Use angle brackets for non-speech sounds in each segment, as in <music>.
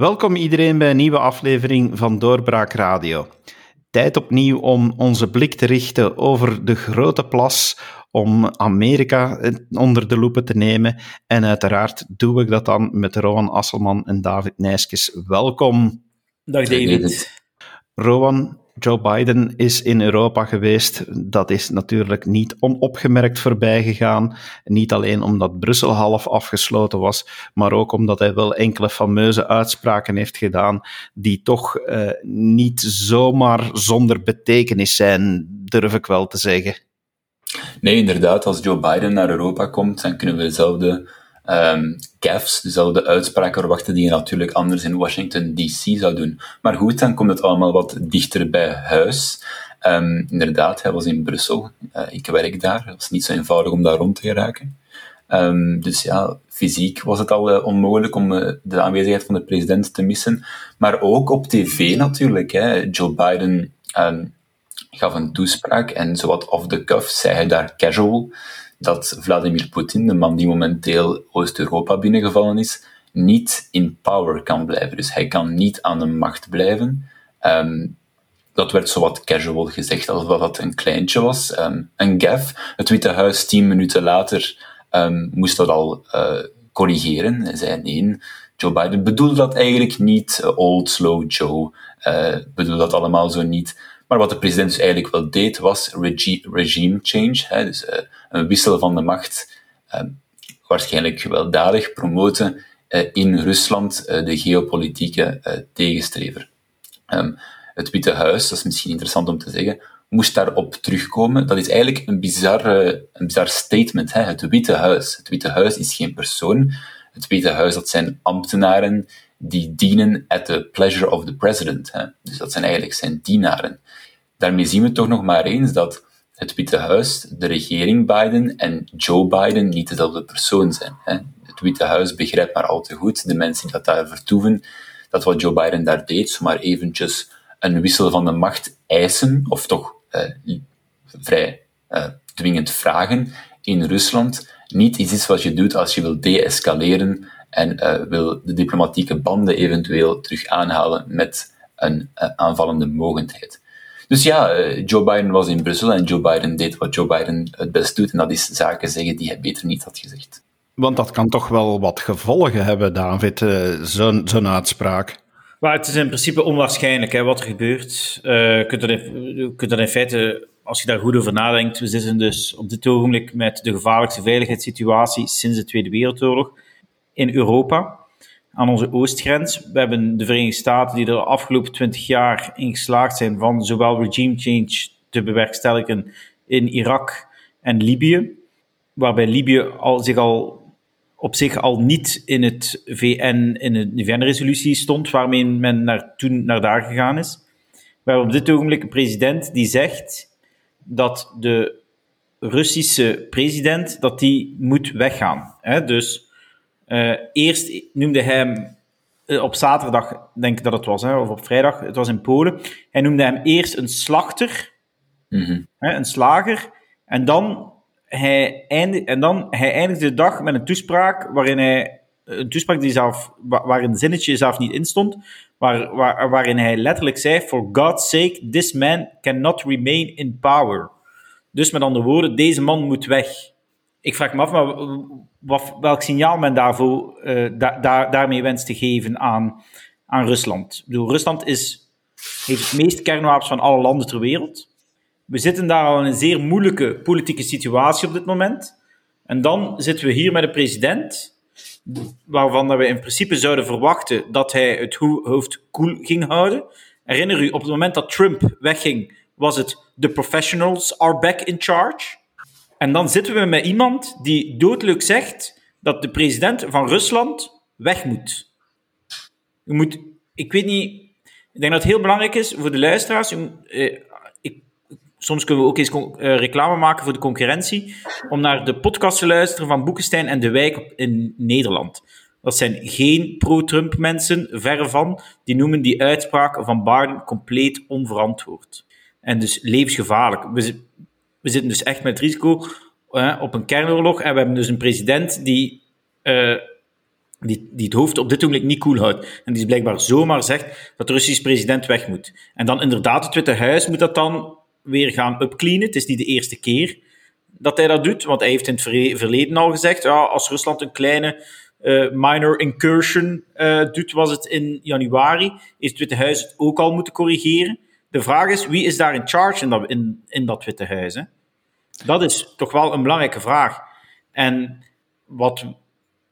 Welkom iedereen bij een nieuwe aflevering van Doorbraak Radio. Tijd opnieuw om onze blik te richten over de grote plas, om Amerika onder de loepen te nemen. En uiteraard doe ik dat dan met Rowan Asselman en David Nijskes. Welkom. Dag David. Rowan, Joe Biden is in Europa geweest. Dat is natuurlijk niet onopgemerkt voorbij gegaan. Niet alleen omdat Brussel half afgesloten was, maar ook omdat hij wel enkele fameuze uitspraken heeft gedaan die toch uh, niet zomaar zonder betekenis zijn, durf ik wel te zeggen. Nee, inderdaad. Als Joe Biden naar Europa komt, dan kunnen we dezelfde um, gaffes, dezelfde uitspraken verwachten die je natuurlijk anders in Washington DC zou doen. Maar goed, dan komt het allemaal wat dichter bij huis. Um, inderdaad, hij was in Brussel. Uh, ik werk daar. Het was niet zo eenvoudig om daar rond te geraken. Um, dus ja, fysiek was het al uh, onmogelijk om uh, de aanwezigheid van de president te missen. Maar ook op tv natuurlijk. Hè. Joe Biden gaf een toespraak en zowat off the cuff zei hij daar casual dat Vladimir Poetin, de man die momenteel Oost-Europa binnengevallen is, niet in power kan blijven. Dus hij kan niet aan de macht blijven. Um, dat werd zowat casual gezegd, alsof dat een kleintje was. Um, een gaf. Het Witte Huis tien minuten later um, moest dat al uh, corrigeren. Hij zei nee, Joe Biden bedoelde dat eigenlijk niet. Uh, old, slow Joe uh, bedoelde dat allemaal zo niet. Maar wat de president dus eigenlijk wel deed, was regime change, dus uh, een wissel van de macht, uh, waarschijnlijk gewelddadig promoten uh, in Rusland de geopolitieke tegenstrever. Um, het Witte Huis, dat is misschien interessant om te zeggen, moest daarop terugkomen. Dat is eigenlijk een bizar, een bizar statement. Hè? Het Witte Huis. Het Witte Huis is geen persoon. Het Witte Huis, dat zijn ambtenaren die dienen at the pleasure of the president. Hè? Dus dat zijn eigenlijk zijn dienaren. Daarmee zien we toch nog maar eens dat het Witte Huis, de regering Biden en Joe Biden niet dezelfde persoon zijn. Hè? Het Witte Huis begrijpt maar al te goed, de mensen die dat daar vertoeven, dat wat Joe Biden daar deed, zomaar eventjes een wissel van de macht eisen, of toch eh, vrij eh, dwingend vragen in Rusland, niet iets wat je doet als je wil deescaleren en uh, wil de diplomatieke banden eventueel terug aanhalen met een uh, aanvallende mogendheid. Dus ja, uh, Joe Biden was in Brussel en Joe Biden deed wat Joe Biden het best doet, en dat is zaken zeggen die hij beter niet had gezegd. Want dat kan toch wel wat gevolgen hebben, David, zo'n zo'n uitspraak. Maar het is in principe onwaarschijnlijk hè, wat er gebeurt. je kunt dat, in, kunt dat in feite, als je daar goed over nadenkt, we zitten dus op dit ogenblik met de gevaarlijkste veiligheidssituatie sinds de Tweede Wereldoorlog in Europa, aan onze oostgrens. We hebben de Verenigde Staten die er de afgelopen twintig jaar in geslaagd zijn van zowel regime change te bewerkstelligen in Irak en Libië, waarbij Libië al, zich al op zich al niet in het VN, in de VN-resolutie stond, waarmee men naar, toen naar daar gegaan is. We hebben op dit ogenblik een president die zegt dat de Russische president dat die moet weggaan. Dus uh, eerst noemde hij hem uh, op zaterdag, denk ik dat het was, hè, of op vrijdag, het was in Polen. Hij noemde hem eerst een slachter, mm -hmm. hè, een slager, en dan, hij eindig, en dan hij eindigde de dag met een toespraak waarin hij, een toespraak die zelf, waar een zinnetje zelf niet in stond, waar, waar, waarin hij letterlijk zei: For God's sake, this man cannot remain in power. Dus met andere woorden, deze man moet weg. Ik vraag me af, maar welk signaal men daarvoor, da, daar, daarmee wenst te geven aan, aan Rusland. Ik bedoel, Rusland is, heeft het meest kernwapens van alle landen ter wereld. We zitten daar al in een zeer moeilijke politieke situatie op dit moment. En dan zitten we hier met een president, waarvan we in principe zouden verwachten dat hij het hoofd koel ging houden. Herinner u, op het moment dat Trump wegging, was het the professionals are back in charge. En dan zitten we met iemand die doodleuk zegt dat de president van Rusland weg moet. Je moet, ik weet niet, ik denk dat het heel belangrijk is voor de luisteraars. Eh, ik, soms kunnen we ook eens eh, reclame maken voor de concurrentie. Om naar de podcast te luisteren van Boekenstein en De Wijk in Nederland. Dat zijn geen pro-Trump mensen, verre van. Die noemen die uitspraak van Biden compleet onverantwoord. En dus levensgevaarlijk. We, we zitten dus echt met risico op een kernoorlog. En we hebben dus een president die uh, die, die het hoofd op dit moment niet cool houdt. En die blijkbaar zomaar zegt dat de Russische president weg moet. En dan inderdaad, het Witte Huis moet dat dan weer gaan upcleanen. Het is niet de eerste keer dat hij dat doet, want hij heeft in het verleden al gezegd, ja, als Rusland een kleine uh, minor incursion uh, doet, was het in januari, is het Witte Huis het ook al moeten corrigeren. De vraag is, wie is daar in charge in dat, in, in dat Witte Huis? Hè? Dat is toch wel een belangrijke vraag. En, wat,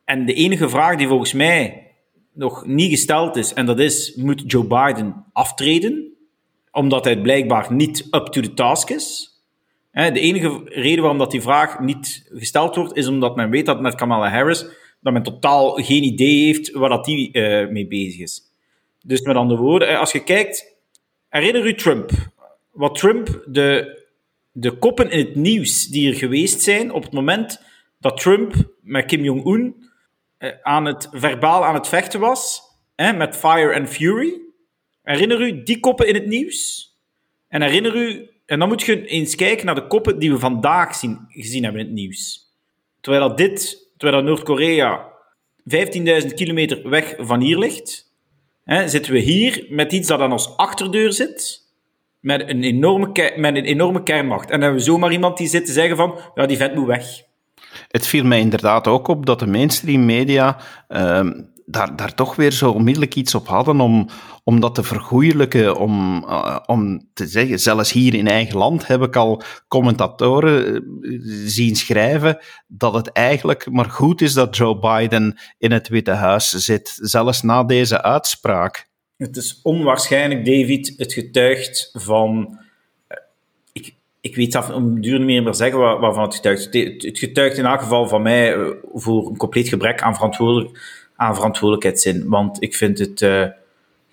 en de enige vraag die volgens mij nog niet gesteld is, en dat is, moet Joe Biden aftreden? Omdat hij blijkbaar niet up to the task is. De enige reden waarom dat die vraag niet gesteld wordt, is omdat men weet dat met Kamala Harris, dat men totaal geen idee heeft waar dat die uh, mee bezig is. Dus met andere woorden, als je kijkt, herinner u Trump. Wat Trump, de, de koppen in het nieuws die er geweest zijn op het moment dat Trump met Kim Jong-un uh, aan het verbaal aan het vechten was, hè, met Fire and Fury. Herinner u die koppen in het nieuws? En herinner u en dan moet je eens kijken naar de koppen die we vandaag zien, gezien hebben in het nieuws. Terwijl dat dit, terwijl Noord-Korea 15.000 kilometer weg van hier ligt, hè, zitten we hier met iets dat aan ons achterdeur zit, met een enorme, met een enorme kernmacht. En dan hebben we zomaar iemand die zit te zeggen van, ja, die vent moet weg. Het viel mij inderdaad ook op dat de mainstream media uh, daar, daar toch weer zo onmiddellijk iets op hadden om, om dat te vergoeilijken, om, uh, om te zeggen, zelfs hier in eigen land heb ik al commentatoren uh, zien schrijven dat het eigenlijk maar goed is dat Joe Biden in het Witte Huis zit, zelfs na deze uitspraak. Het is onwaarschijnlijk, David. Het getuigt van. Uh, ik, ik weet zelf om duur niet meer zeggen waarvan het getuigt. Het getuigt in elk geval van mij voor een compleet gebrek aan verantwoordelijkheid aan verantwoordelijkheidszin. Want ik vind het,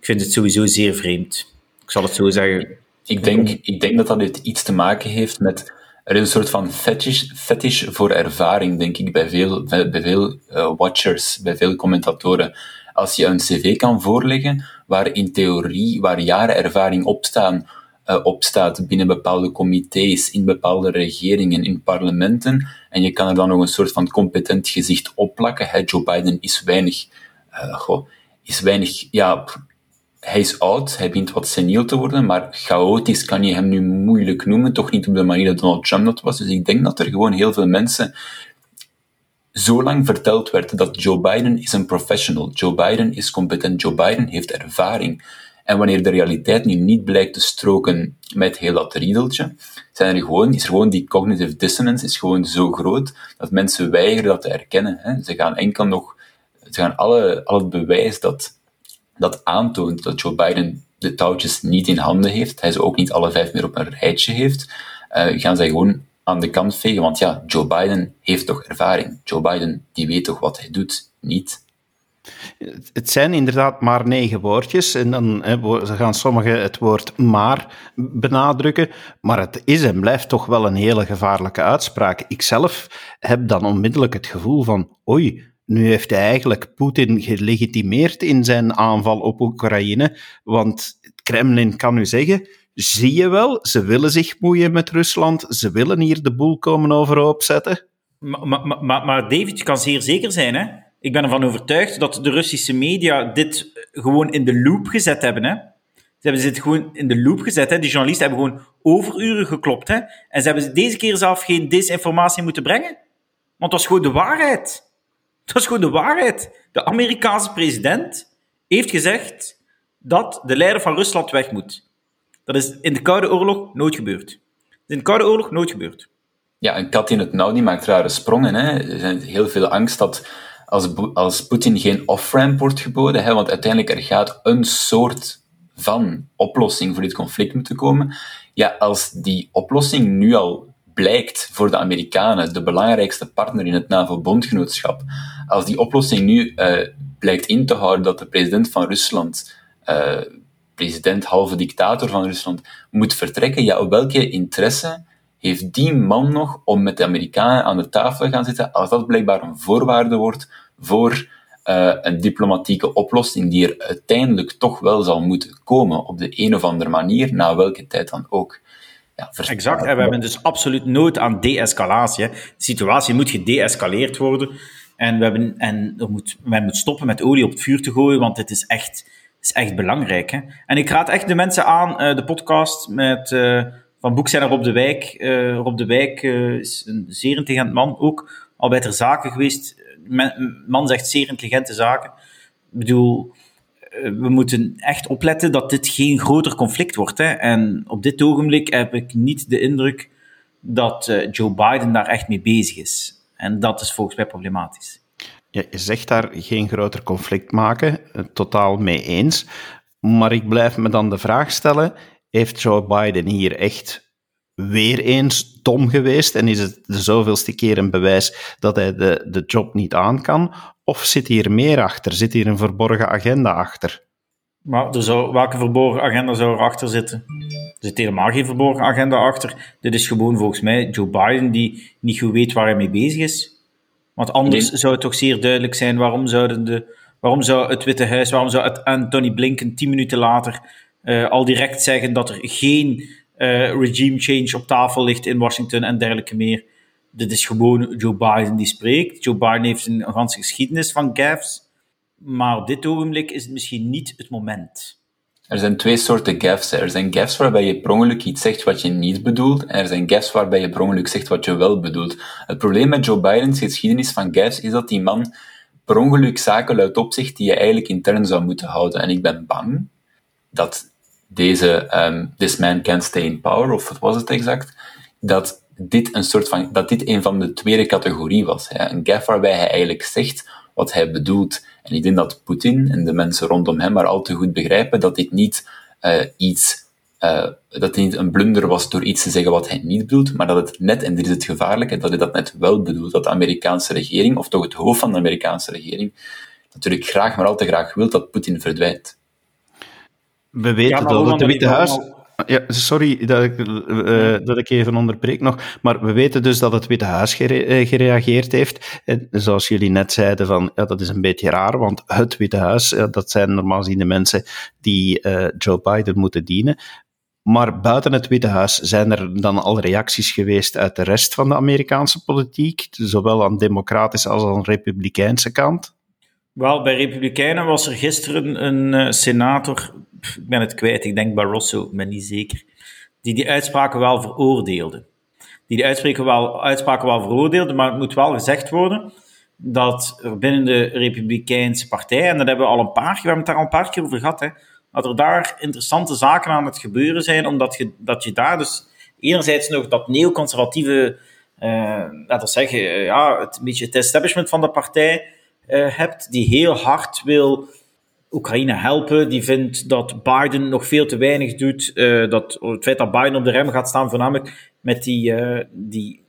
ik vind het sowieso zeer vreemd. Ik zal het zo zeggen. Ik denk, ik denk dat dat iets te maken heeft met. Er is een soort van fetish, fetish voor ervaring, denk ik, bij veel, bij veel uh, watchers, bij veel commentatoren. Als je een cv kan voorleggen waar in theorie, waar jaren ervaring op staan, uh, opstaat binnen bepaalde comité's, in bepaalde regeringen, in parlementen. En je kan er dan nog een soort van competent gezicht opplakken. Hè, Joe Biden is weinig, goh, is weinig, ja, hij is oud, hij begint wat seniel te worden, maar chaotisch kan je hem nu moeilijk noemen, toch niet op de manier dat Donald Trump dat was. Dus ik denk dat er gewoon heel veel mensen zo lang verteld werd dat Joe Biden is een professional, Joe Biden is competent, Joe Biden heeft ervaring. En wanneer de realiteit nu niet blijkt te stroken met heel dat riedeltje, zijn er gewoon, is er gewoon die cognitive dissonance is gewoon zo groot dat mensen weigeren dat te erkennen. Hè. Ze gaan enkel nog, ze gaan alle, al het bewijs dat, dat aantoont dat Joe Biden de touwtjes niet in handen heeft, hij ze ook niet alle vijf meer op een rijtje heeft, uh, gaan zij gewoon aan de kant vegen. Want ja, Joe Biden heeft toch ervaring. Joe Biden, die weet toch wat hij doet? Niet. Het zijn inderdaad maar negen woordjes en dan gaan sommigen het woord maar benadrukken, maar het is en blijft toch wel een hele gevaarlijke uitspraak. Ik zelf heb dan onmiddellijk het gevoel van, oei, nu heeft hij eigenlijk Poetin gelegitimeerd in zijn aanval op Oekraïne, want het Kremlin kan nu zeggen, zie je wel, ze willen zich moeien met Rusland, ze willen hier de boel komen overhoop zetten. Maar, maar, maar, David, je kan zeer zeker zijn, hè? ik ben ervan overtuigd dat de Russische media dit gewoon in de loop gezet hebben. Hè? Ze hebben dit gewoon in de loop gezet. Hè? Die journalisten hebben gewoon overuren geklopt. Hè? En ze hebben deze keer zelf geen desinformatie moeten brengen. Want dat is gewoon de waarheid. <laughs> Dat is gewoon de waarheid. De Amerikaanse president heeft gezegd dat de leider van Rusland weg moet. Dat is in de Koude Oorlog nooit gebeurd. In de Koude Oorlog nooit gebeurd. Ja, een kat in het nauw die maakt rare sprongen. Hè. Er zijn heel veel angst dat als, als Poetin geen off-ramp wordt geboden, hè, want uiteindelijk er gaat een soort van oplossing voor dit conflict moeten komen. Ja, als die oplossing nu al blijkt voor de Amerikanen de belangrijkste partner in het NAVO-bondgenootschap, als die oplossing nu uh, blijkt in te houden dat de president van Rusland, uh, president, halve dictator van Rusland, moet vertrekken, ja, op welke interesse heeft die man nog om met de Amerikanen aan de tafel te gaan zitten, als dat blijkbaar een voorwaarde wordt voor uh, een diplomatieke oplossing die er uiteindelijk toch wel zal moeten komen, op de een of andere manier, na welke tijd dan ook. Ja, exact, en we hebben dus absoluut nood aan de-escalatie. De situatie moet gedeescaleerd worden. En, we hebben, en er moet, men moet stoppen met olie op het vuur te gooien, want het is echt, is echt belangrijk. Hè? En ik raad echt de mensen aan, uh, de podcast met, uh, van Boekzijner Rob de Wijk. Uh, Rob de Wijk is een zeer intelligent man, ook al bij ter zaken geweest. Men, man zegt zeer intelligente zaken. Ik bedoel, we moeten echt opletten dat dit geen groter conflict wordt. Hè? En op dit ogenblik heb ik niet de indruk dat Joe Biden daar echt mee bezig is. En dat is volgens mij problematisch. Je zegt daar geen groter conflict maken, eh, totaal mee eens. Maar ik blijf me dan de vraag stellen: heeft Joe Biden hier echt weer eens dom geweest en is het de zoveelste keer een bewijs dat hij de, de job niet aan kan? Of zit hier meer achter? Zit hier een verborgen agenda achter? Maar er zou, welke verborgen agenda zou erachter zitten? Er zit helemaal geen verborgen agenda achter. Dit is gewoon volgens mij Joe Biden die niet goed weet waar hij mee bezig is. Want anders zou het toch zeer duidelijk zijn waarom, zouden de, waarom zou het Witte Huis, waarom zou het Anthony Blinken tien minuten later uh, al direct zeggen dat er geen regime change op tafel ligt in Washington en dergelijke meer. Dit is gewoon Joe Biden die spreekt. Joe Biden heeft een ganse geschiedenis van gaffes. Maar op dit ogenblik is het misschien niet het moment. Er zijn twee soorten gaffes. Er zijn gaffes waarbij je per ongeluk iets zegt wat je niet bedoelt, en er zijn gaffes waarbij je per ongeluk zegt wat je wel bedoelt. Het probleem met Joe Biden's geschiedenis van gaffes is dat die man per zaken luidt op zich die je eigenlijk intern zou moeten houden. En ik ben bang dat deze um, This Man Can't Stay in Power, of wat was het exact, dat dit een soort van, dat dit een van de tweede categorie was. Hè? Een gaffe waarbij hij eigenlijk zegt wat hij bedoelt. En ik denk dat Poetin en de mensen rondom hem maar al te goed begrijpen dat dit niet uh, iets, uh, dat dit niet een blunder was door iets te zeggen wat hij niet bedoelt, maar dat het net, en dit is het gevaarlijke, dat hij dat net wel bedoelt, dat de Amerikaanse regering, of toch het hoofd van de Amerikaanse regering, natuurlijk graag, maar al te graag wil dat Poetin verdwijnt. We weten ja, dat het Witte Huis ja, sorry dat ik, uh, dat ik even onderbreek nog, maar we weten dus dat het Witte Huis gere eh, gereageerd heeft. En zoals jullie net zeiden, van, ja, dat is een beetje raar, want het Witte Huis, ja, dat zijn normaal gezien de mensen die uh, Joe Biden moeten dienen. Maar buiten het Witte Huis zijn er dan al reacties geweest uit de rest van de Amerikaanse politiek, zowel aan de democratische als aan de republikeinse kant? Wel, bij Republikeinen was er gisteren een uh, senator, ik ben het kwijt, ik denk Barroso, ik ben niet zeker, die die uitspraken wel veroordeelde. Die die uitspraken wel, uitspraken wel veroordeelde, maar het moet wel gezegd worden dat er binnen de Republikeinse partij, en dat hebben we al een paar keer, we hebben het daar al een paar keer over gehad, hè, dat er daar interessante zaken aan het gebeuren zijn, omdat je, dat je daar dus enerzijds nog dat neoconservatieve, uh, laten we zeggen, ja, het, een beetje het establishment van de partij, uh, hebt, die heel hard wil Oekraïne helpen, die vindt dat Biden nog veel te weinig doet, uh, dat het feit dat Biden op de rem gaat staan, voornamelijk met die, uh, die,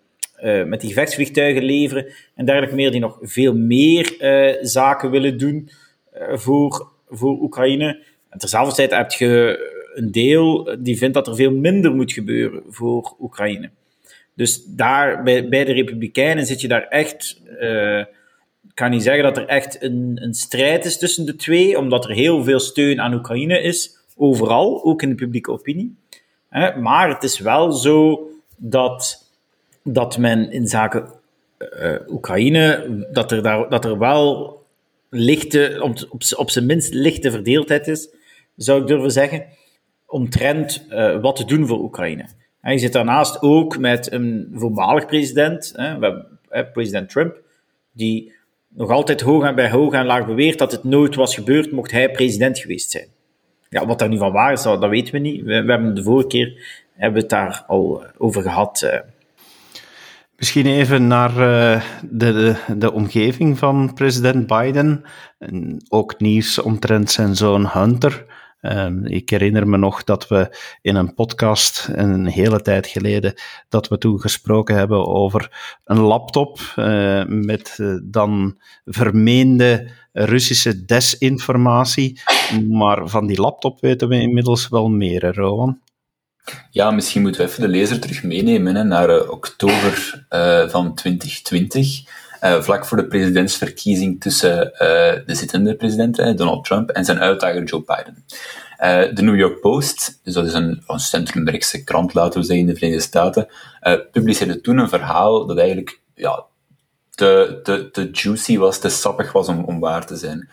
met die gevechtsvliegtuigen leveren en dergelijke meer, die nog veel meer zaken willen doen voor, voor Oekraïne. En terzelfde tijd heb je een deel die vindt dat er veel minder moet gebeuren voor Oekraïne. Dus daar, bij de Republikeinen zit je daar echt kan niet zeggen dat er echt een, een strijd is tussen de twee, omdat er heel veel steun aan Oekraïne is, overal, ook in de publieke opinie. Maar het is wel zo dat, dat men in zaken uh, Oekraïne, dat er, daar, dat er wel lichte, op, op, zijn minst lichte verdeeldheid is, zou ik durven zeggen, omtrent uh, wat te doen voor Oekraïne. En je zit daarnaast ook met een voormalig president, hè, president Trump, die nog altijd hoog en bij hoog en laag beweert dat het nooit was gebeurd mocht hij president geweest zijn. Ja, wat daar nu van waar is, dat, weten we niet. We, hebben de vorige keer hebben het daar al eh, over gehad. Uh. Misschien even naar uh, de, de, de, omgeving van president Biden. En ook nieuws omtrent zijn zoon Hunter. Um, ik herinner me nog dat we in een podcast een hele tijd geleden dat we toen gesproken hebben over een laptop uh, met uh, dan vermeende Russische desinformatie. Maar van die laptop weten we inmiddels wel meer, Rowan. Ja, misschien moeten we even de lezer terug meenemen hè, naar uh, oktober van 2020. Uh, vlak voor de presidentsverkiezing tussen uh, de zittende president, Donald Trump, en zijn uitdager Joe Biden. Uh, de New York Post, dus dat is een, een centrumrechtse krant, laten we zeggen, in de Verenigde Staten, publiceerde toen een verhaal dat eigenlijk ja, te, te, te juicy was, te sappig was om, om waar te zijn.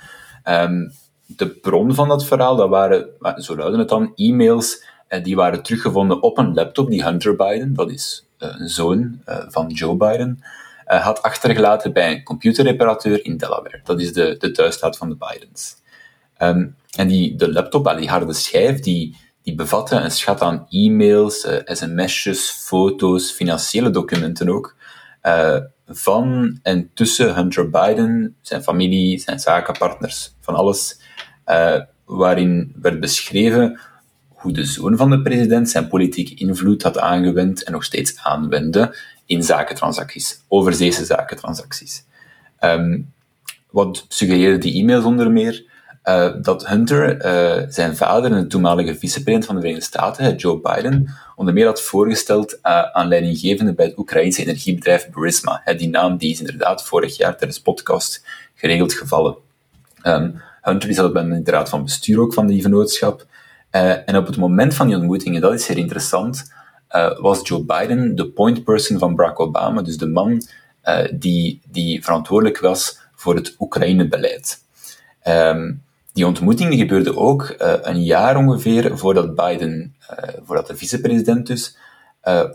Um, de bron van dat verhaal, dat waren, zo luidde het dan, e-mails die waren teruggevonden op een laptop die Hunter Biden, dat is een zoon van Joe Biden, had achtergelaten bij een computerreparateur in Delaware. Dat is de, de thuisstaat van de Bidens. Um, en die, de laptop, die harde schijf, die, die bevatte een schat aan e-mails, sms'jes, foto's, financiële documenten ook, van en tussen Hunter Biden, zijn familie, zijn zakenpartners, van alles, waarin werd beschreven hoe de zoon van de president zijn politieke invloed had aangewend en nog steeds aanwendde in zakentransacties, overzeese zakentransacties. Um, wat suggereerde die e-mails onder meer? Uh, dat Hunter uh, zijn vader en de toenmalige vicepresident van de Verenigde Staten, Joe Biden, onder meer had voorgesteld uh, aan bij het Oekraïnse energiebedrijf Burisma. die naam die is inderdaad vorig jaar tijdens podcast geregeld gevallen. Um, Hunter zat bij de raad van bestuur ook van die vennootschap. En op het moment van die ontmoetingen, dat is zeer interessant, was Joe Biden de point person van Barack Obama, dus de man die, die verantwoordelijk was voor het Oekraïne-beleid. Um, die ontmoeting gebeurde ook een jaar ongeveer voordat Biden, voordat de vicepresident dus,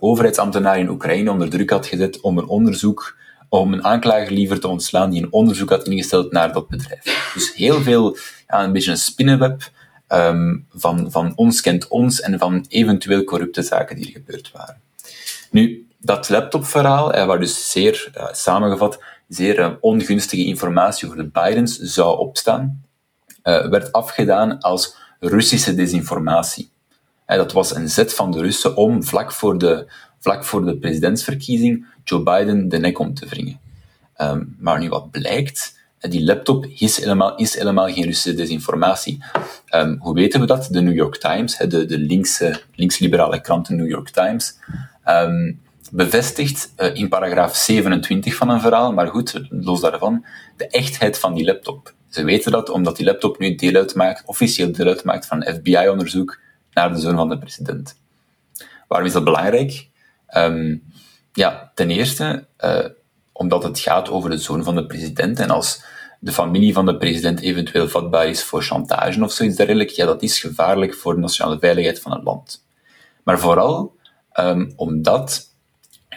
overheidsambtenaar in Oekraïne onder druk had gezet om een onderzoek, om een aanklager liever te ontslaan die een onderzoek had ingesteld naar dat bedrijf. Dus heel veel, ja, een beetje een spinnenweb um, van, van ons kent ons en van eventueel corrupte zaken die er gebeurd waren. Nu, dat laptopverhaal, waar dus zeer samengevat zeer ongunstige informatie over de Bidens zou opstaan, uh, werd afgedaan als Russische desinformatie. Dat was een zet van de Russen om vlak voor de, vlak voor de presidentsverkiezing Joe Biden de nek om te wringen. Um, maar nu wat blijkt, die laptop is helemaal, is helemaal geen Russische desinformatie. Um, hoe weten we dat? De New York Times, de, de linkse, linksliberale krant de New York Times, um, bevestigt uh, in paragraaf 27 van een verhaal, maar goed, los daarvan, de echtheid van die laptop. Ze weten dat omdat die laptop nu deel uitmaakt, officieel deel uitmaakt van een FBI-onderzoek naar de zoon van de president. Waarom is dat belangrijk? Um, ja, ten eerste uh, omdat het gaat over de zoon van de president en als de familie van de president eventueel vatbaar is voor chantage of zoiets dergelijks, ja, dat is gevaarlijk voor de nationale veiligheid van het land. Maar vooral um, omdat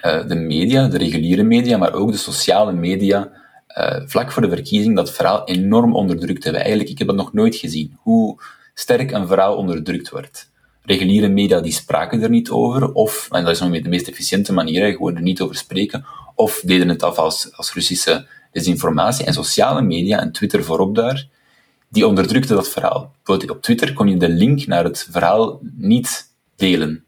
uh, de media, de reguliere media, maar ook de sociale media, uh, vlak voor de verkiezing dat verhaal enorm onderdrukt hebben. Eigenlijk, ik heb dat nog nooit gezien, hoe sterk een verhaal onderdrukt wordt. Reguliere media die spraken er niet over, of, en dat is nog de meest efficiënte manier, gewoon er niet over spreken, of deden het af als, als Russische desinformatie. En sociale media, en Twitter voorop daar, die onderdrukten dat verhaal. Op Twitter kon je de link naar het verhaal niet delen.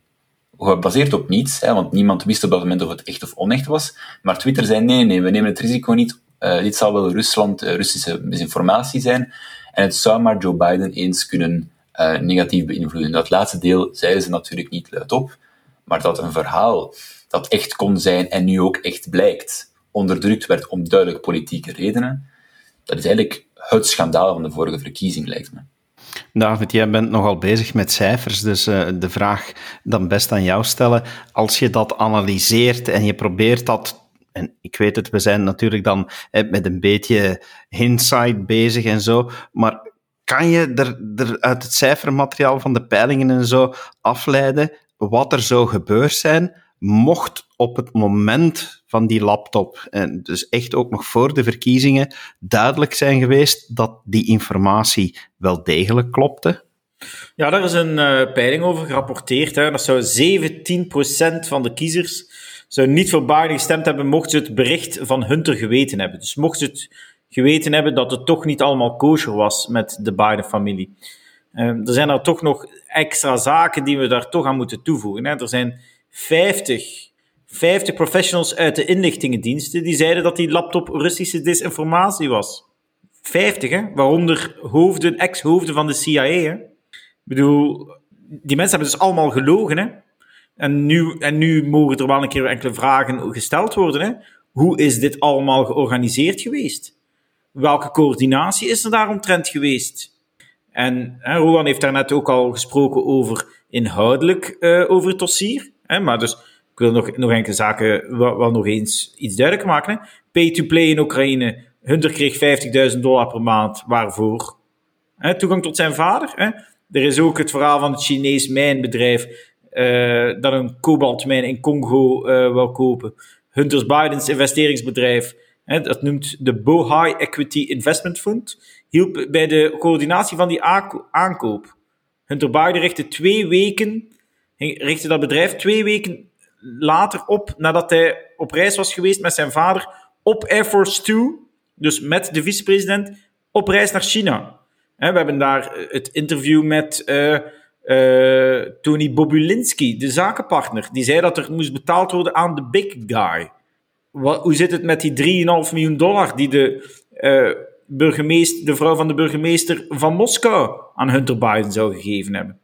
Gebaseerd op niets, hè, want niemand wist op dat moment of het echt of onecht was. Maar Twitter zei: nee, nee, we nemen het risico niet uh, dit zal wel Rusland, uh, Russische misinformatie zijn. En het zou maar Joe Biden eens kunnen uh, negatief beïnvloeden. Dat laatste deel zeiden ze natuurlijk niet luidop, maar dat een verhaal dat echt kon zijn en nu ook echt blijkt, onderdrukt werd om duidelijk politieke redenen, dat is eigenlijk het schandaal van de vorige verkiezing, lijkt me. David, jij bent nogal bezig met cijfers, dus uh, de vraag dan best aan jou stellen. Als je dat analyseert en je probeert dat en ik weet het, we zijn natuurlijk dan met een beetje hindsight bezig en zo, maar kan je er, er uit het cijfermateriaal van de peilingen en zo afleiden wat er zou gebeurd zijn, mocht op het moment van die laptop, en dus echt ook nog voor de verkiezingen, duidelijk zijn geweest dat die informatie wel degelijk klopte? Ja, daar is een uh, peiling over gerapporteerd. Hè. Dat zou 17% van de kiezers zou niet voor Biden gestemd hebben mocht ze het bericht van Hunter geweten hebben. Dus mocht ze het geweten hebben dat het toch niet allemaal kosher was met de Biden-familie. Uh, er zijn er toch nog extra zaken die we daar toch aan moeten toevoegen. Hè. Er zijn 50, 50 professionals uit de inlichtingendiensten die zeiden dat die laptop Russische disinformatie was. 50, hè? waaronder hoofden, ex-hoofden van de CIA. Hè? Ik bedoel, die mensen hebben dus allemaal gelogen. Hè? En nu, en nu mogen er wel een keer enkele vragen gesteld worden. Hè? Hoe is dit allemaal georganiseerd geweest? Welke coördinatie is er daaromtrent geweest? En hè, Roland heeft daarnet ook al gesproken over inhoudelijk uh, over het dossier. Hè? Maar dus Ik wil nog, nog enkele zaken wel, nog eens iets duidelijker maken. Pay-to-play in Oekraïne. Hunter kreeg 50.000 dollar per maand. Waarvoor? Hè, toegang tot zijn vader. Hè? Er is ook het verhaal van het Chinees mijnbedrijf uh, dat een kobaltmijn in Congo uh, wil kopen. Hunters Bidens investeringsbedrijf, dat noemt de Bohai Equity Investment Fund, hielp bij de coördinatie van die aankoop. Hunter Biden richtte twee weken, richtte dat bedrijf twee weken later op, nadat hij op reis was geweest met zijn vader op Air Force Two, dus met de vicepresident, op reis naar China. we hebben daar het interview met uh, uh, Tony Bobulinski, de zakenpartner. Die zei dat er moest betaald worden aan de big guy. Wat, hoe zit het met die 3,5 miljoen dollar die de, uh, burgemeester, de vrouw van de burgemeester van Moskou aan Hunter Biden zou gegeven hebben?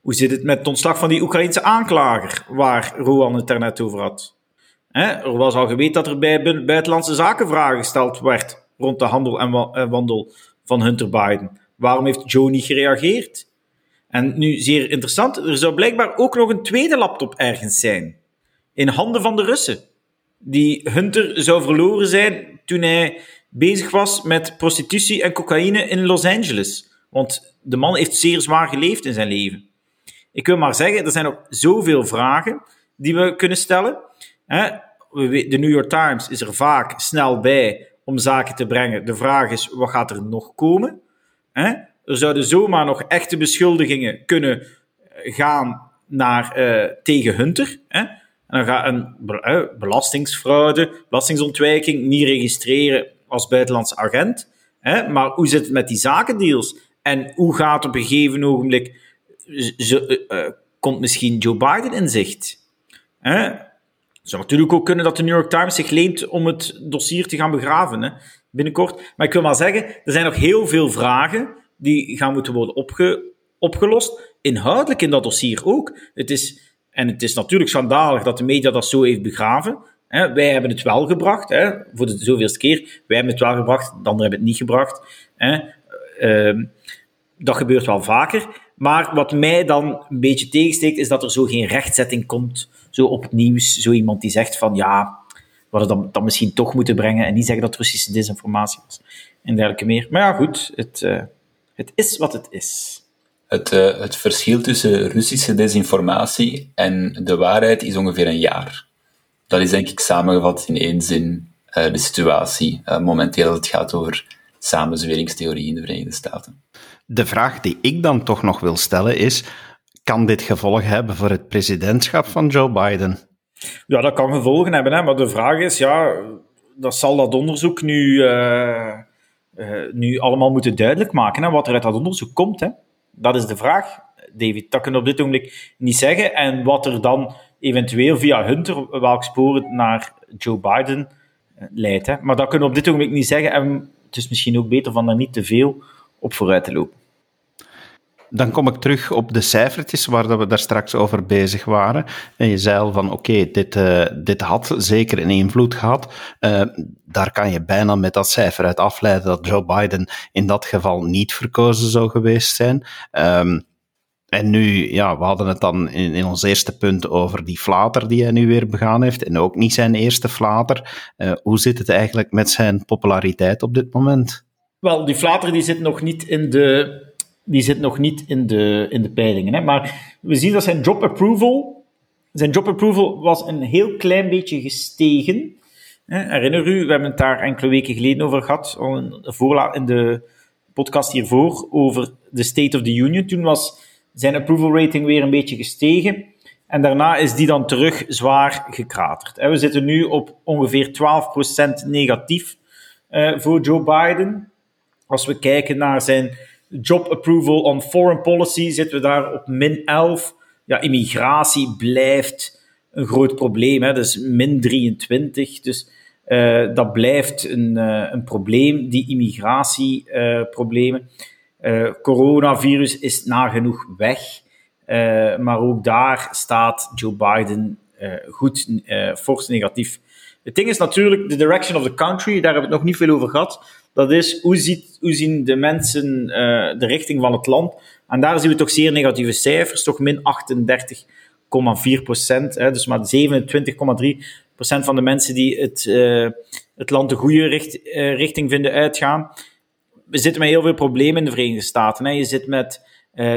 Hoe zit het met het ontslag van die Oekraïnse aanklager, waar Rowan het daarnet over had? er was al geweten dat er bij buitenlandse zaken vragen gesteld werd rond de handel en wandel van Hunter Biden. Waarom heeft Joe niet gereageerd? En nu zeer interessant, er zou blijkbaar ook nog een tweede laptop ergens zijn. In handen van de Russen. Die Hunter zou verloren zijn toen hij bezig was met prostitutie en cocaïne in Los Angeles. Want de man heeft zeer zwaar geleefd in zijn leven. Ik wil maar zeggen, er zijn nog zoveel vragen die we kunnen stellen. De New York Times is er vaak snel bij om zaken te brengen. De vraag is, wat gaat er nog komen? Er zouden zomaar nog echte beschuldigingen kunnen gaan naar, uh, tegen Hunter. En dan gaat een belastingsfraude, belastingsontwijking niet registreren als buitenlandse agent. Hè? Maar hoe zit het met die zakendeals? En hoe gaat op een gegeven ogenblik... Uh, komt misschien Joe Biden in zicht? Hè? Het zou natuurlijk ook kunnen dat de New York Times zich leent om het dossier te gaan begraven hè? binnenkort. Maar ik wil maar zeggen, er zijn nog heel veel vragen die gaan moeten worden opge, opgelost. Inhoudelijk in dat dossier ook. Het is, en het is natuurlijk schandalig dat de media dat zo heeft begraven. Hè, wij hebben het wel gebracht, hè, voor de zoveelste keer. Wij hebben het wel gebracht, de anderen hebben het niet gebracht. Hè. Uh, dat gebeurt wel vaker. Maar wat mij dan een beetje tegensteekt, is dat er zo geen rechtzetting komt. Zo op het nieuws, zo iemand die zegt van ja, we hadden dat, dat misschien toch moeten brengen en niet zeggen dat Russische desinformatie was. En dergelijke meer. Maar ja, goed, het, uh, het is wat het is. Het, uh, het verschil tussen Russische desinformatie en de waarheid is ongeveer een jaar. Dat is denk ik samengevat in één zin uh, de situatie uh, momenteel als het gaat over samenzweringstheorie in de Verenigde Staten. De vraag die ik dan toch nog wil stellen is: kan dit gevolgen hebben voor het presidentschap van Joe Biden? Ja, dat kan gevolgen hebben, hè, maar de vraag is: ja, dat zal dat onderzoek nu uh, nu allemaal moeten duidelijk maken hè, wat er uit dat onderzoek komt. Hè. Dat is de vraag, David. Dat kunnen we op dit ogenblik niet zeggen. En wat er dan eventueel via Hunter, welk spoor naar Joe Biden uh, leidt. Hè. Maar dat kunnen we op dit ogenblik niet zeggen. En het is misschien ook beter van daar niet te veel op vooruit te lopen dan kom ik terug op de cijfertjes waar we daar straks over bezig waren. En je zei al van oké, dit, uh, dit had zeker een invloed gehad. Uh, daar kan je bijna met dat cijfer uit afleiden dat Joe Biden in dat geval niet verkozen zou geweest zijn. Um, en nu, ja, we hadden het dan in, ons eerste punt over die flater die hij nu weer begaan heeft. En ook niet zijn eerste flater. Uh, hoe zit het eigenlijk met zijn populariteit op dit moment? Wel, die flater die zit nog niet in de die zit nog niet in de, in de peilingen. Hè. Maar we zien dat zijn job approval, zijn job approval was een heel klein beetje gestegen. Herinner u, we hebben het daar enkele weken geleden over gehad, in de podcast hiervoor, over de State of the Union. Toen was zijn approval rating weer een beetje gestegen. En daarna is die dan terug zwaar gekraterd. We zitten nu op ongeveer 12% negatief eh, voor Joe Biden. Als we kijken naar zijn Job approval on foreign policy zitten we daar op min 11. Ja, immigratie blijft een groot probleem. Hè? Dus min 23. Dus dat blijft een, uh, een probleem, die immigratieproblemen. Uh, coronavirus is nagenoeg weg. maar ook daar staat Joe Biden goed fors negatief. Het ding is natuurlijk, de direction of the country, daar hebben we het nog niet veel over gehad. Dat is, hoe, ziet, hoe zien de mensen uh, de richting van het land? En daar zien we toch zeer negatieve cijfers, toch min 38,8 procent. Dus maar 27,3 procent van de mensen die het, uh, het land de goede uh, richting vinden uitgaan. We zitten met heel veel problemen in de Verenigde Staten. Hè. Je zit met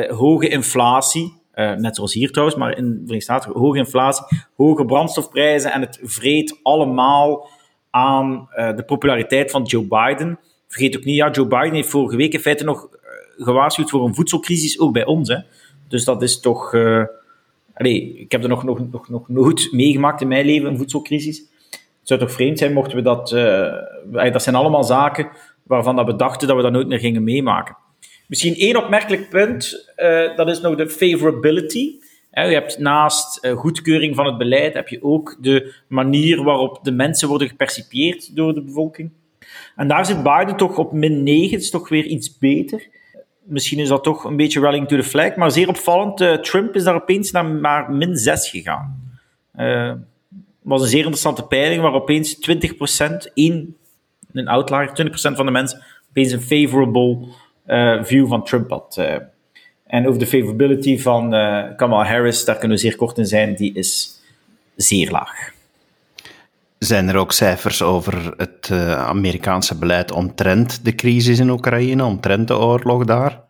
hoge inflatie. net zoals hier trouwens, maar in de Verenigde Staten hoge inflatie, hoge brandstofprijzen en het vreet allemaal aan de populariteit van Joe Biden. Vergeet ook niet, ja, Joe Biden heeft vorige week in feite nog gewaarschuwd voor een voedselcrisis, ook bij ons. Hè. Dus dat is toch. Uh, ik heb er nog, nog, nog, nog nooit meegemaakt in mijn leven, een voedselcrisis. Het zou toch vreemd zijn mochten we dat. Dat zijn allemaal zaken waarvan dat we dachten dat we dat nooit meer gingen meemaken. Misschien één opmerkelijk punt, dat is nog de favorability. Je hebt naast goedkeuring van het beleid, heb je ook de manier waarop de mensen worden gepercipieerd door de bevolking. En daar zit Biden toch op min 9, dat is toch weer iets beter misschien is dat toch een beetje welling to the flag. Maar zeer opvallend, uh, Trump is daar opeens naar maar min 6 gegaan. Uh, was een zeer interessante peiling waar opeens 20%, één, een outlier, 20% van de mensen opeens een favorable view van Trump had. En over de favorability van Kamala Harris, daar kunnen we zeer kort in zijn, die is zeer laag. Zijn er ook cijfers over het uh, Amerikaanse beleid omtrent de crisis in Oekraïne, omtrent de oorlog daar?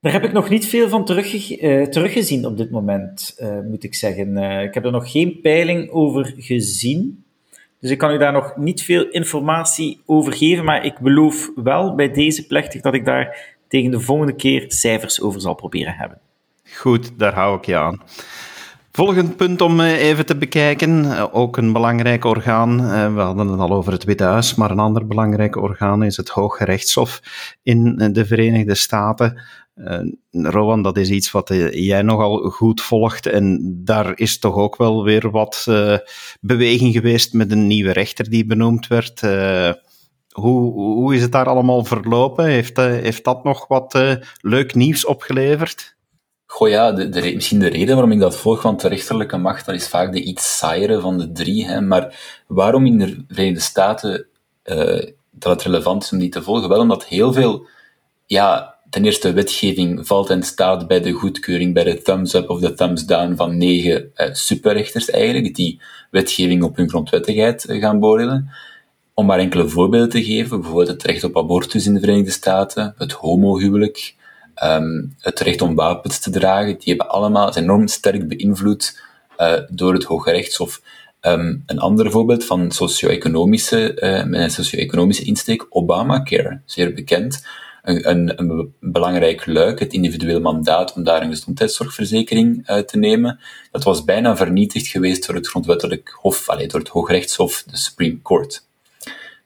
Daar heb ik nog niet veel van uh, teruggezien op dit moment, uh, moet ik zeggen. ik heb er nog geen peiling over gezien. Dus ik kan u daar nog niet veel informatie over geven, maar ik beloof wel bij deze plechtig dat ik daar tegen de volgende keer cijfers over zal proberen hebben. Goed, daar hou ik je aan. Volgend punt om eh, even te bekijken, eh, ook een belangrijk orgaan. Eh, we hadden het al over het Witte Huis, maar een ander belangrijk orgaan is het Hoge Rechtshof in de Verenigde Staten. Rowan, dat is iets wat jij nogal goed volgt en daar is toch ook wel weer wat beweging geweest met een nieuwe rechter die benoemd werd. Hoe, hoe is het daar allemaal verlopen? Heeft, heeft dat nog wat leuk nieuws opgeleverd? Goh ja, de, misschien de reden waarom ik dat volg, want de rechterlijke macht, dat is vaak de iets saaiere van de drie. Hè, maar waarom in de Verenigde Staten uh, dat het relevant is om die te volgen? Wel omdat heel veel, ja, ten eerste wetgeving valt en staat bij de goedkeuring, bij de thumbs up of de thumbs down van negen superrechters eigenlijk, die wetgeving op hun grondwettigheid gaan beoordelen. Om maar enkele voorbeelden te geven, bijvoorbeeld het recht op abortus in de Verenigde Staten, het homohuwelijk, um, het recht om wapens te dragen, die hebben allemaal, enorm sterk beïnvloed uh, door het Hoge Rechtshof. Um, een ander voorbeeld van socio-economische, uh, met een socio-economische insteek, Obamacare, zeer bekend. Een, een, belangrijk luik, het individueel mandaat om daar een gezondheidszorgverzekering uh, te nemen. Dat was bijna vernietigd geweest door het grondwettelijk hof, allee, door het Hoogrechtshof, de Supreme Court.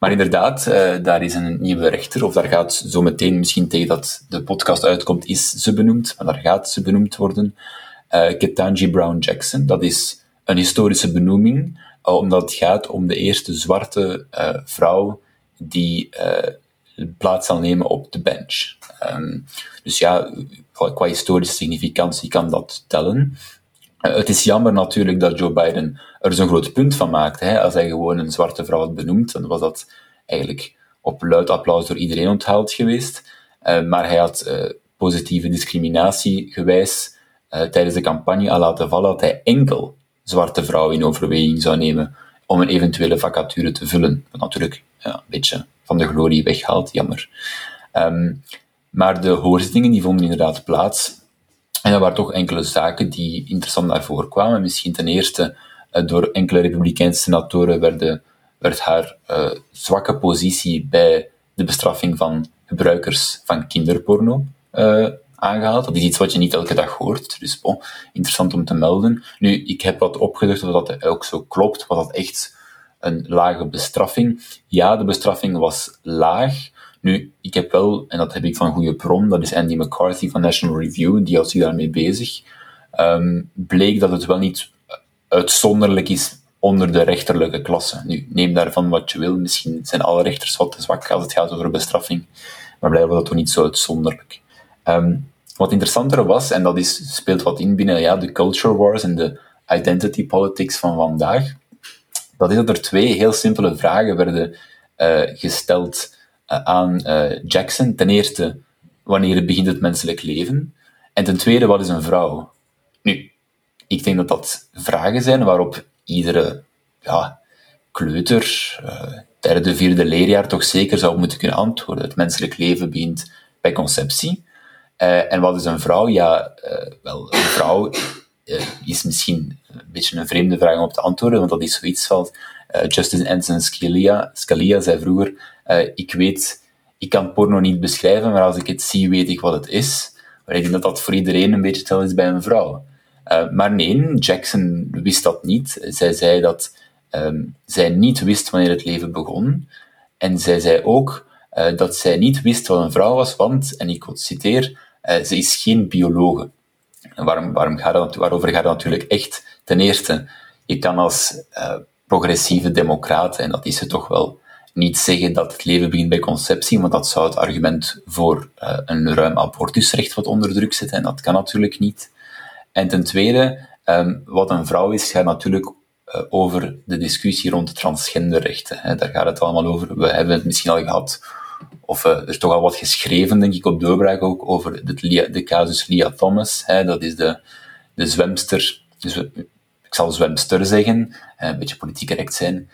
Maar inderdaad, uh, daar is een nieuwe rechter, of daar gaat zo meteen, misschien tegen dat de podcast uitkomt, is ze benoemd, maar daar gaat ze benoemd worden. Uh, Ketanji Brown Jackson, dat is een historische benoeming, uh, omdat het gaat om de eerste zwarte vrouw die plaats zal nemen op de bench. Um, dus ja, qua historische significantie kan dat tellen. Eh, het is jammer natuurlijk dat Joe Biden er zo'n groot punt van maakt. Hè. Als hij gewoon een zwarte vrouw had benoemd, dan was dat eigenlijk op luid applaus door iedereen onthaald geweest. Uh, maar hij had uh, positieve discriminatie gewijs tijdens de campagne al laten vallen dat hij enkel zwarte vrouwen in overweging zou nemen om een eventuele vacature te vullen. Wat natuurlijk ja, een beetje van de glorie weghaalt, jammer. Um, maar de hoorzittingen die vonden inderdaad plaats en er waren toch enkele zaken die interessant naar voren kwamen. Misschien ten eerste uh, door enkele republikeinse senatoren werd haar uh, zwakke positie bij de bestraffing van gebruikers van kinderporno uh, aangehaald. Dat is iets wat je niet elke dag hoort, dus interessant om te melden. Nu, ik heb wat opgezocht of dat ook zo klopt. Was dat echt een lage bestraffing? Ja, de bestraffing was laag, nu, ik heb wel, en dat heb ik van goede bron, dat is Andy McCarthy van National Review, die houdt zich daarmee bezig, um, bleek dat het wel niet uitzonderlijk is onder de rechterlijke klasse. Nu, neem daarvan wat je wil. Misschien zijn alle rechters wat te zwak als het gaat over bestraffing, maar blijkbaar dat toch niet zo uitzonderlijk. Um, wat interessanter was, en dat is, speelt wat in binnen ja, de culture wars en de identity politics van vandaag, dat is dat er twee heel simpele vragen werden uh, gesteld eh, aan uh, Jackson. Ten eerste, wanneer begint het menselijk leven? En ten tweede, wat is een vrouw? Nu, ik denk dat dat vragen zijn waarop iedere ja, kleuter, uh, derde, vierde leerjaar toch zeker zou moeten kunnen antwoorden. Het menselijk leven begint bij conceptie. Uh, en wat is een vrouw? Ja, wel, een vrouw is misschien een beetje een vreemde vraag om te antwoorden, want dat is zoiets van Justice Anson Scalia, Scalia zei vroeger, ik weet, ik kan porno niet beschrijven, maar als ik het zie, weet ik wat het is. Maar ik denk dat dat voor iedereen een beetje hetzelfde is bij een vrouw. Uh, maar nee, Jackson wist dat niet. Zij zei dat um, zij niet wist wanneer het leven begon. En zij zei ook dat zij niet wist wat een vrouw was, want, en ik citeer, ze is geen biologe. Waarom, waarom gaat dat, waarover gaat het natuurlijk echt? Ten eerste, je kan als progressieve democraat, en dat is het toch wel, niet zeggen dat het leven begint bij conceptie, want dat zou het argument voor uh, een ruim abortusrecht wat onder druk zetten, en dat kan natuurlijk niet. En ten tweede, um, wat een vrouw is, gaat natuurlijk uh, over de discussie rond transgenderrechten. Hè. Daar gaat het allemaal over. We hebben het misschien al gehad, of uh, er toch al wat geschreven, denk ik, op doorbraak ook, over de, de casus Lia Thomas. Hè. Dat is de, de zwemster, dus, ik zal zwemster zeggen, een beetje politiek correct zijn,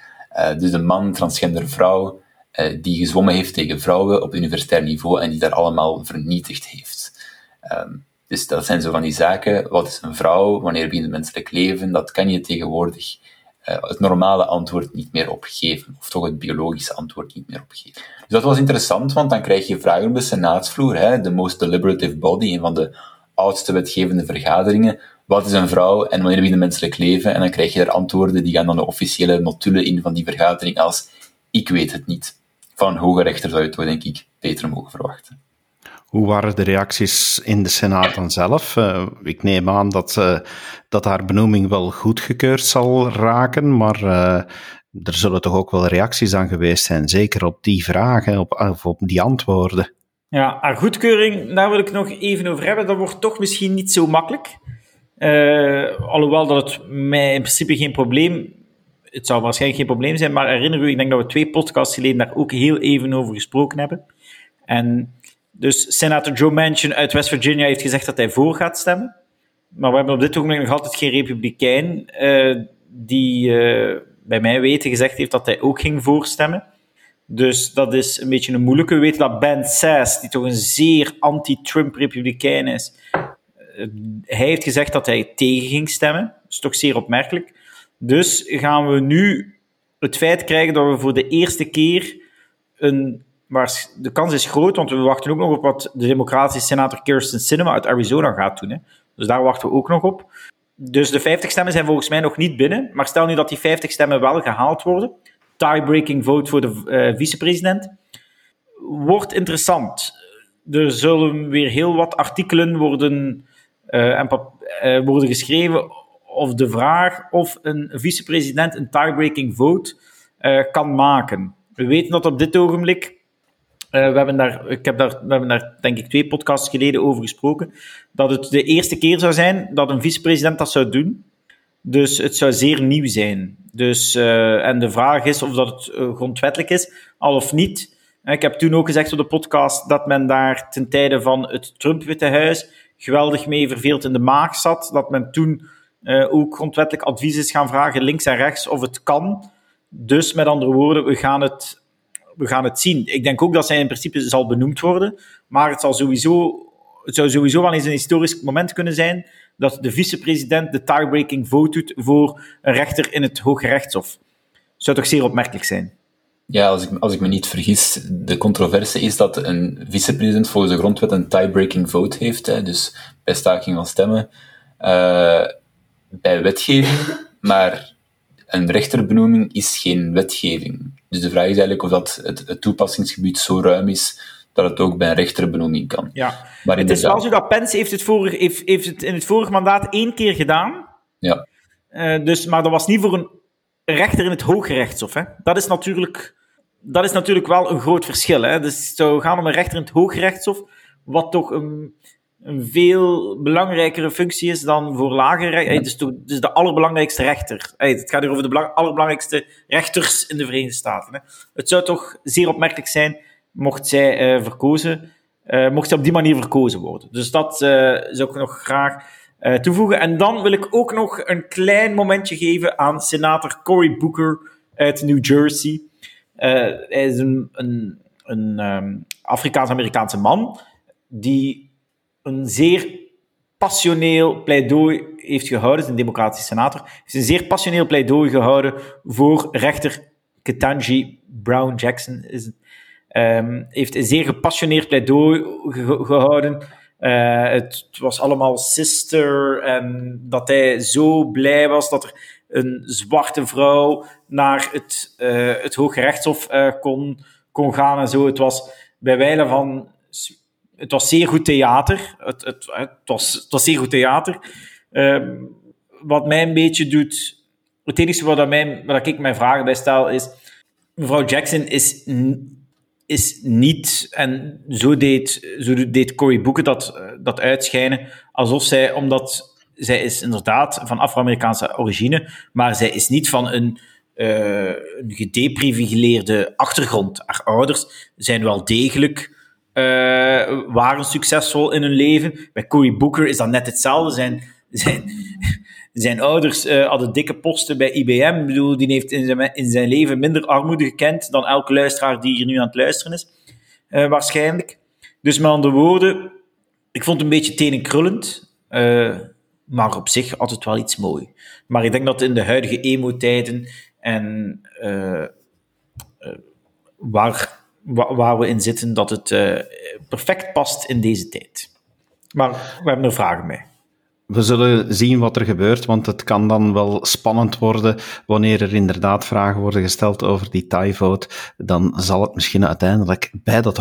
dus een man, transgender vrouw, uh, die gezwommen heeft tegen vrouwen op universitair niveau en die daar allemaal vernietigd heeft. Um, dus dat zijn zo van die zaken. Wat is een vrouw? Wanneer begint het menselijk leven? Dat kan je tegenwoordig het normale antwoord niet meer opgeven. Of toch het biologische antwoord niet meer opgeven. Dus dat was interessant, want dan krijg je vragen op de senaatsvloer. Hè, de most deliberative body, een van de oudste wetgevende vergaderingen wat is een vrouw en wanneer begint het menselijk leven? En dan krijg je er antwoorden die gaan dan de officiële notulen in van die vergadering als ik weet het niet. Van een hoge rechter zou je toch denk ik beter mogen verwachten. Hoe waren de reacties in de Senaat dan zelf? Uh, ik neem aan dat, uh, dat haar benoeming wel goedgekeurd zal raken, maar uh, er zullen toch ook wel reacties aan geweest zijn, zeker op die vragen, op, of op die antwoorden. Ja, haar goedkeuring, daar wil ik nog even over hebben. Dat wordt toch misschien niet zo makkelijk. Uh, alhoewel dat het mij in principe geen probleem... Het zou waarschijnlijk geen probleem zijn, maar herinner u, ik denk dat we twee podcasts geleden daar ook heel even over gesproken hebben. En dus senator Joe Manchin uit West Virginia heeft gezegd dat hij voor gaat stemmen. Maar we hebben op dit ogenblik nog altijd geen republikein uh, die uh, bij mij weten gezegd heeft dat hij ook ging voorstemmen. Dus dat is een beetje een moeilijke. We weten dat Ben Sass, die toch een zeer anti-Trump republikein is, hij heeft gezegd dat hij tegen ging stemmen. Dat is toch zeer opmerkelijk. Dus gaan we nu het feit krijgen dat we voor de eerste keer een. Maar de kans is groot, want we wachten ook nog op wat de democratische senator Kirsten Sinema uit Arizona gaat doen. Hè. Dus daar wachten we ook nog op. Dus de 50 stemmen zijn volgens mij nog niet binnen. Maar stel nu dat die 50 stemmen wel gehaald worden. Tiebreaking vote voor de uh, vicepresident. Wordt interessant. Er zullen weer heel wat artikelen worden en uh, worden geschreven of de vraag of een vicepresident een tiebreaking vote uh, kan maken. We weten dat op dit ogenblik. we, hebben daar, ik heb daar, we hebben daar, denk ik, twee podcasts geleden over gesproken. Dat het de eerste keer zou zijn dat een vicepresident dat zou doen. Dus het zou zeer nieuw zijn. Dus, en de vraag is of dat het grondwettelijk is, al of niet. Ik heb toen ook gezegd op de podcast dat men daar ten tijde van het Trump-Witte Huis geweldig mee verveeld in de maag zat. Dat men toen uh, ook grondwettelijk advies is gaan vragen, links en rechts, of het kan. Dus met andere woorden, we gaan het, we gaan het zien. Ik denk ook dat zij in principe zal benoemd worden, maar het, zal sowieso, het zou sowieso wel eens een historisch moment kunnen zijn dat de vicepresident de tiebreaking vote doet voor een rechter in het Hoge Rechtshof. Zou toch zeer opmerkelijk zijn? Ja, als ik, als ik me niet vergis, de controverse is dat een vicepresident volgens de grondwet een tiebreaking vote heeft, hè, dus bij staking van stemmen, uh, bij wetgeving, <laughs> maar een rechterbenoeming is geen wetgeving. Dus de vraag is eigenlijk of dat het, het toepassingsgebied zo ruim is dat het ook bij een rechterbenoeming kan. Ja, maar het is wel zo dat Pence heeft het, vorige, heeft, heeft het in het vorige mandaat één keer gedaan. Ja. Uh, dus, maar dat was niet voor een rechter in het Hooggerechtshof. Hè. Dat is natuurlijk dat is natuurlijk wel een groot verschil. Hè? Dus het zou gaan om een rechter in het Hooggerechtshof, wat toch een, een veel belangrijkere functie is dan voor lagere rechters. Toch dus de allerbelangrijkste rechter. Het gaat hier over de allerbelangrijkste rechters in de Verenigde Staten. Hè? Het zou toch zeer opmerkelijk zijn mocht zij uh, verkozen, uh, mocht zij op die manier verkozen worden. Dus dat uh, zou ik nog graag toevoegen. En dan wil ik ook nog een klein momentje geven aan senator Cory Booker uit New Jersey. Hij is een, een, ehm, Afrikaans-Amerikaanse man die een zeer passioneel pleidooi heeft gehouden, is een democratische senator, heeft een zeer passioneel pleidooi gehouden voor rechter Ketanji Brown Jackson. Is um, heeft een zeer gepassioneerd pleidooi gehouden. Uh, het, was allemaal sister en dat hij zo blij was dat er een zwarte vrouw naar het, uh, het Hoge Rechtshof uh, kon, kon gaan en zo. Het was bij wijle van het was zeer goed theater. Het, het, het, was, het was zeer goed theater. Uh, wat mij een beetje doet. Het enige wat, mij, wat ik mijn vragen bij stel is. Mevrouw Jackson is, is niet, en zo deed, zo deed Cory Booker dat, dat uitschijnen, alsof zij, omdat zij is inderdaad van Afro-Amerikaanse origine, maar zij is niet van een, uh, een gedeprivileerde achtergrond. Haar ouders zijn wel degelijk uh, waren succesvol in hun leven. Bij Cory Booker is dat net hetzelfde. Zijn, zijn, ouders uh, hadden dikke posten bij IBM. Ik bedoel, die heeft in zijn, in zijn leven minder armoede gekend dan elke luisteraar die hier nu aan het luisteren is. Uh, waarschijnlijk. Dus met andere woorden, ik vond het een beetje tenenkrullend. Maar op zich altijd wel iets mooi. Maar ik denk dat in de huidige emo-tijden en waar waar we in zitten, dat het uh, perfect past in deze tijd. Maar we hebben er vragen mee. We zullen zien wat er gebeurt, want het kan dan wel spannend worden wanneer er inderdaad vragen worden gesteld over die tie-vote. Dan zal het misschien uiteindelijk bij dat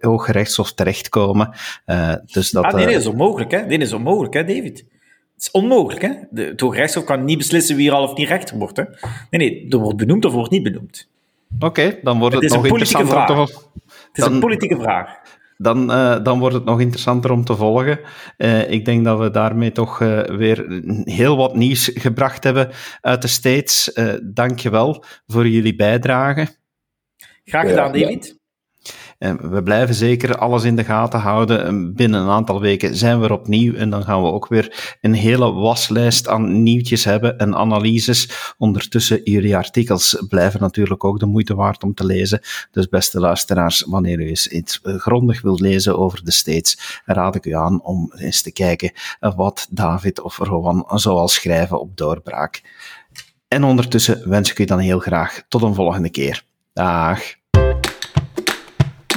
Hooggerechtshof terechtkomen. Uh, dus dat, ah, nee, nee, dat is onmogelijk, hè? Dat is onmogelijk, hè, David? Het is onmogelijk, hè? De, het Hooggerechtshof kan niet beslissen wie er al of niet rechter wordt, hè? Nee, nee, er wordt benoemd of wordt niet benoemd. Oké, dan wordt het, het nog interessanter vraag. om te volgen. Het is een politieke vraag. Dan, uh, dan wordt het nog interessanter om te volgen. Uh, ik denk dat we daarmee toch uh, weer heel wat nieuws gebracht hebben uit de States. Dank je wel voor jullie bijdrage. Graag gedaan, David. We blijven zeker alles in de gaten houden. Binnen een aantal weken zijn we er opnieuw en dan gaan we ook weer een hele waslijst aan nieuwtjes hebben en analyses. Ondertussen, jullie artikels blijven natuurlijk ook de moeite waard om te lezen. Dus beste luisteraars, wanneer u eens iets grondig wilt lezen over de States, raad ik u aan om eens te kijken wat David of Rowan zoal schrijven op doorbraak. En ondertussen wens ik u dan heel graag tot een volgende keer. Dag.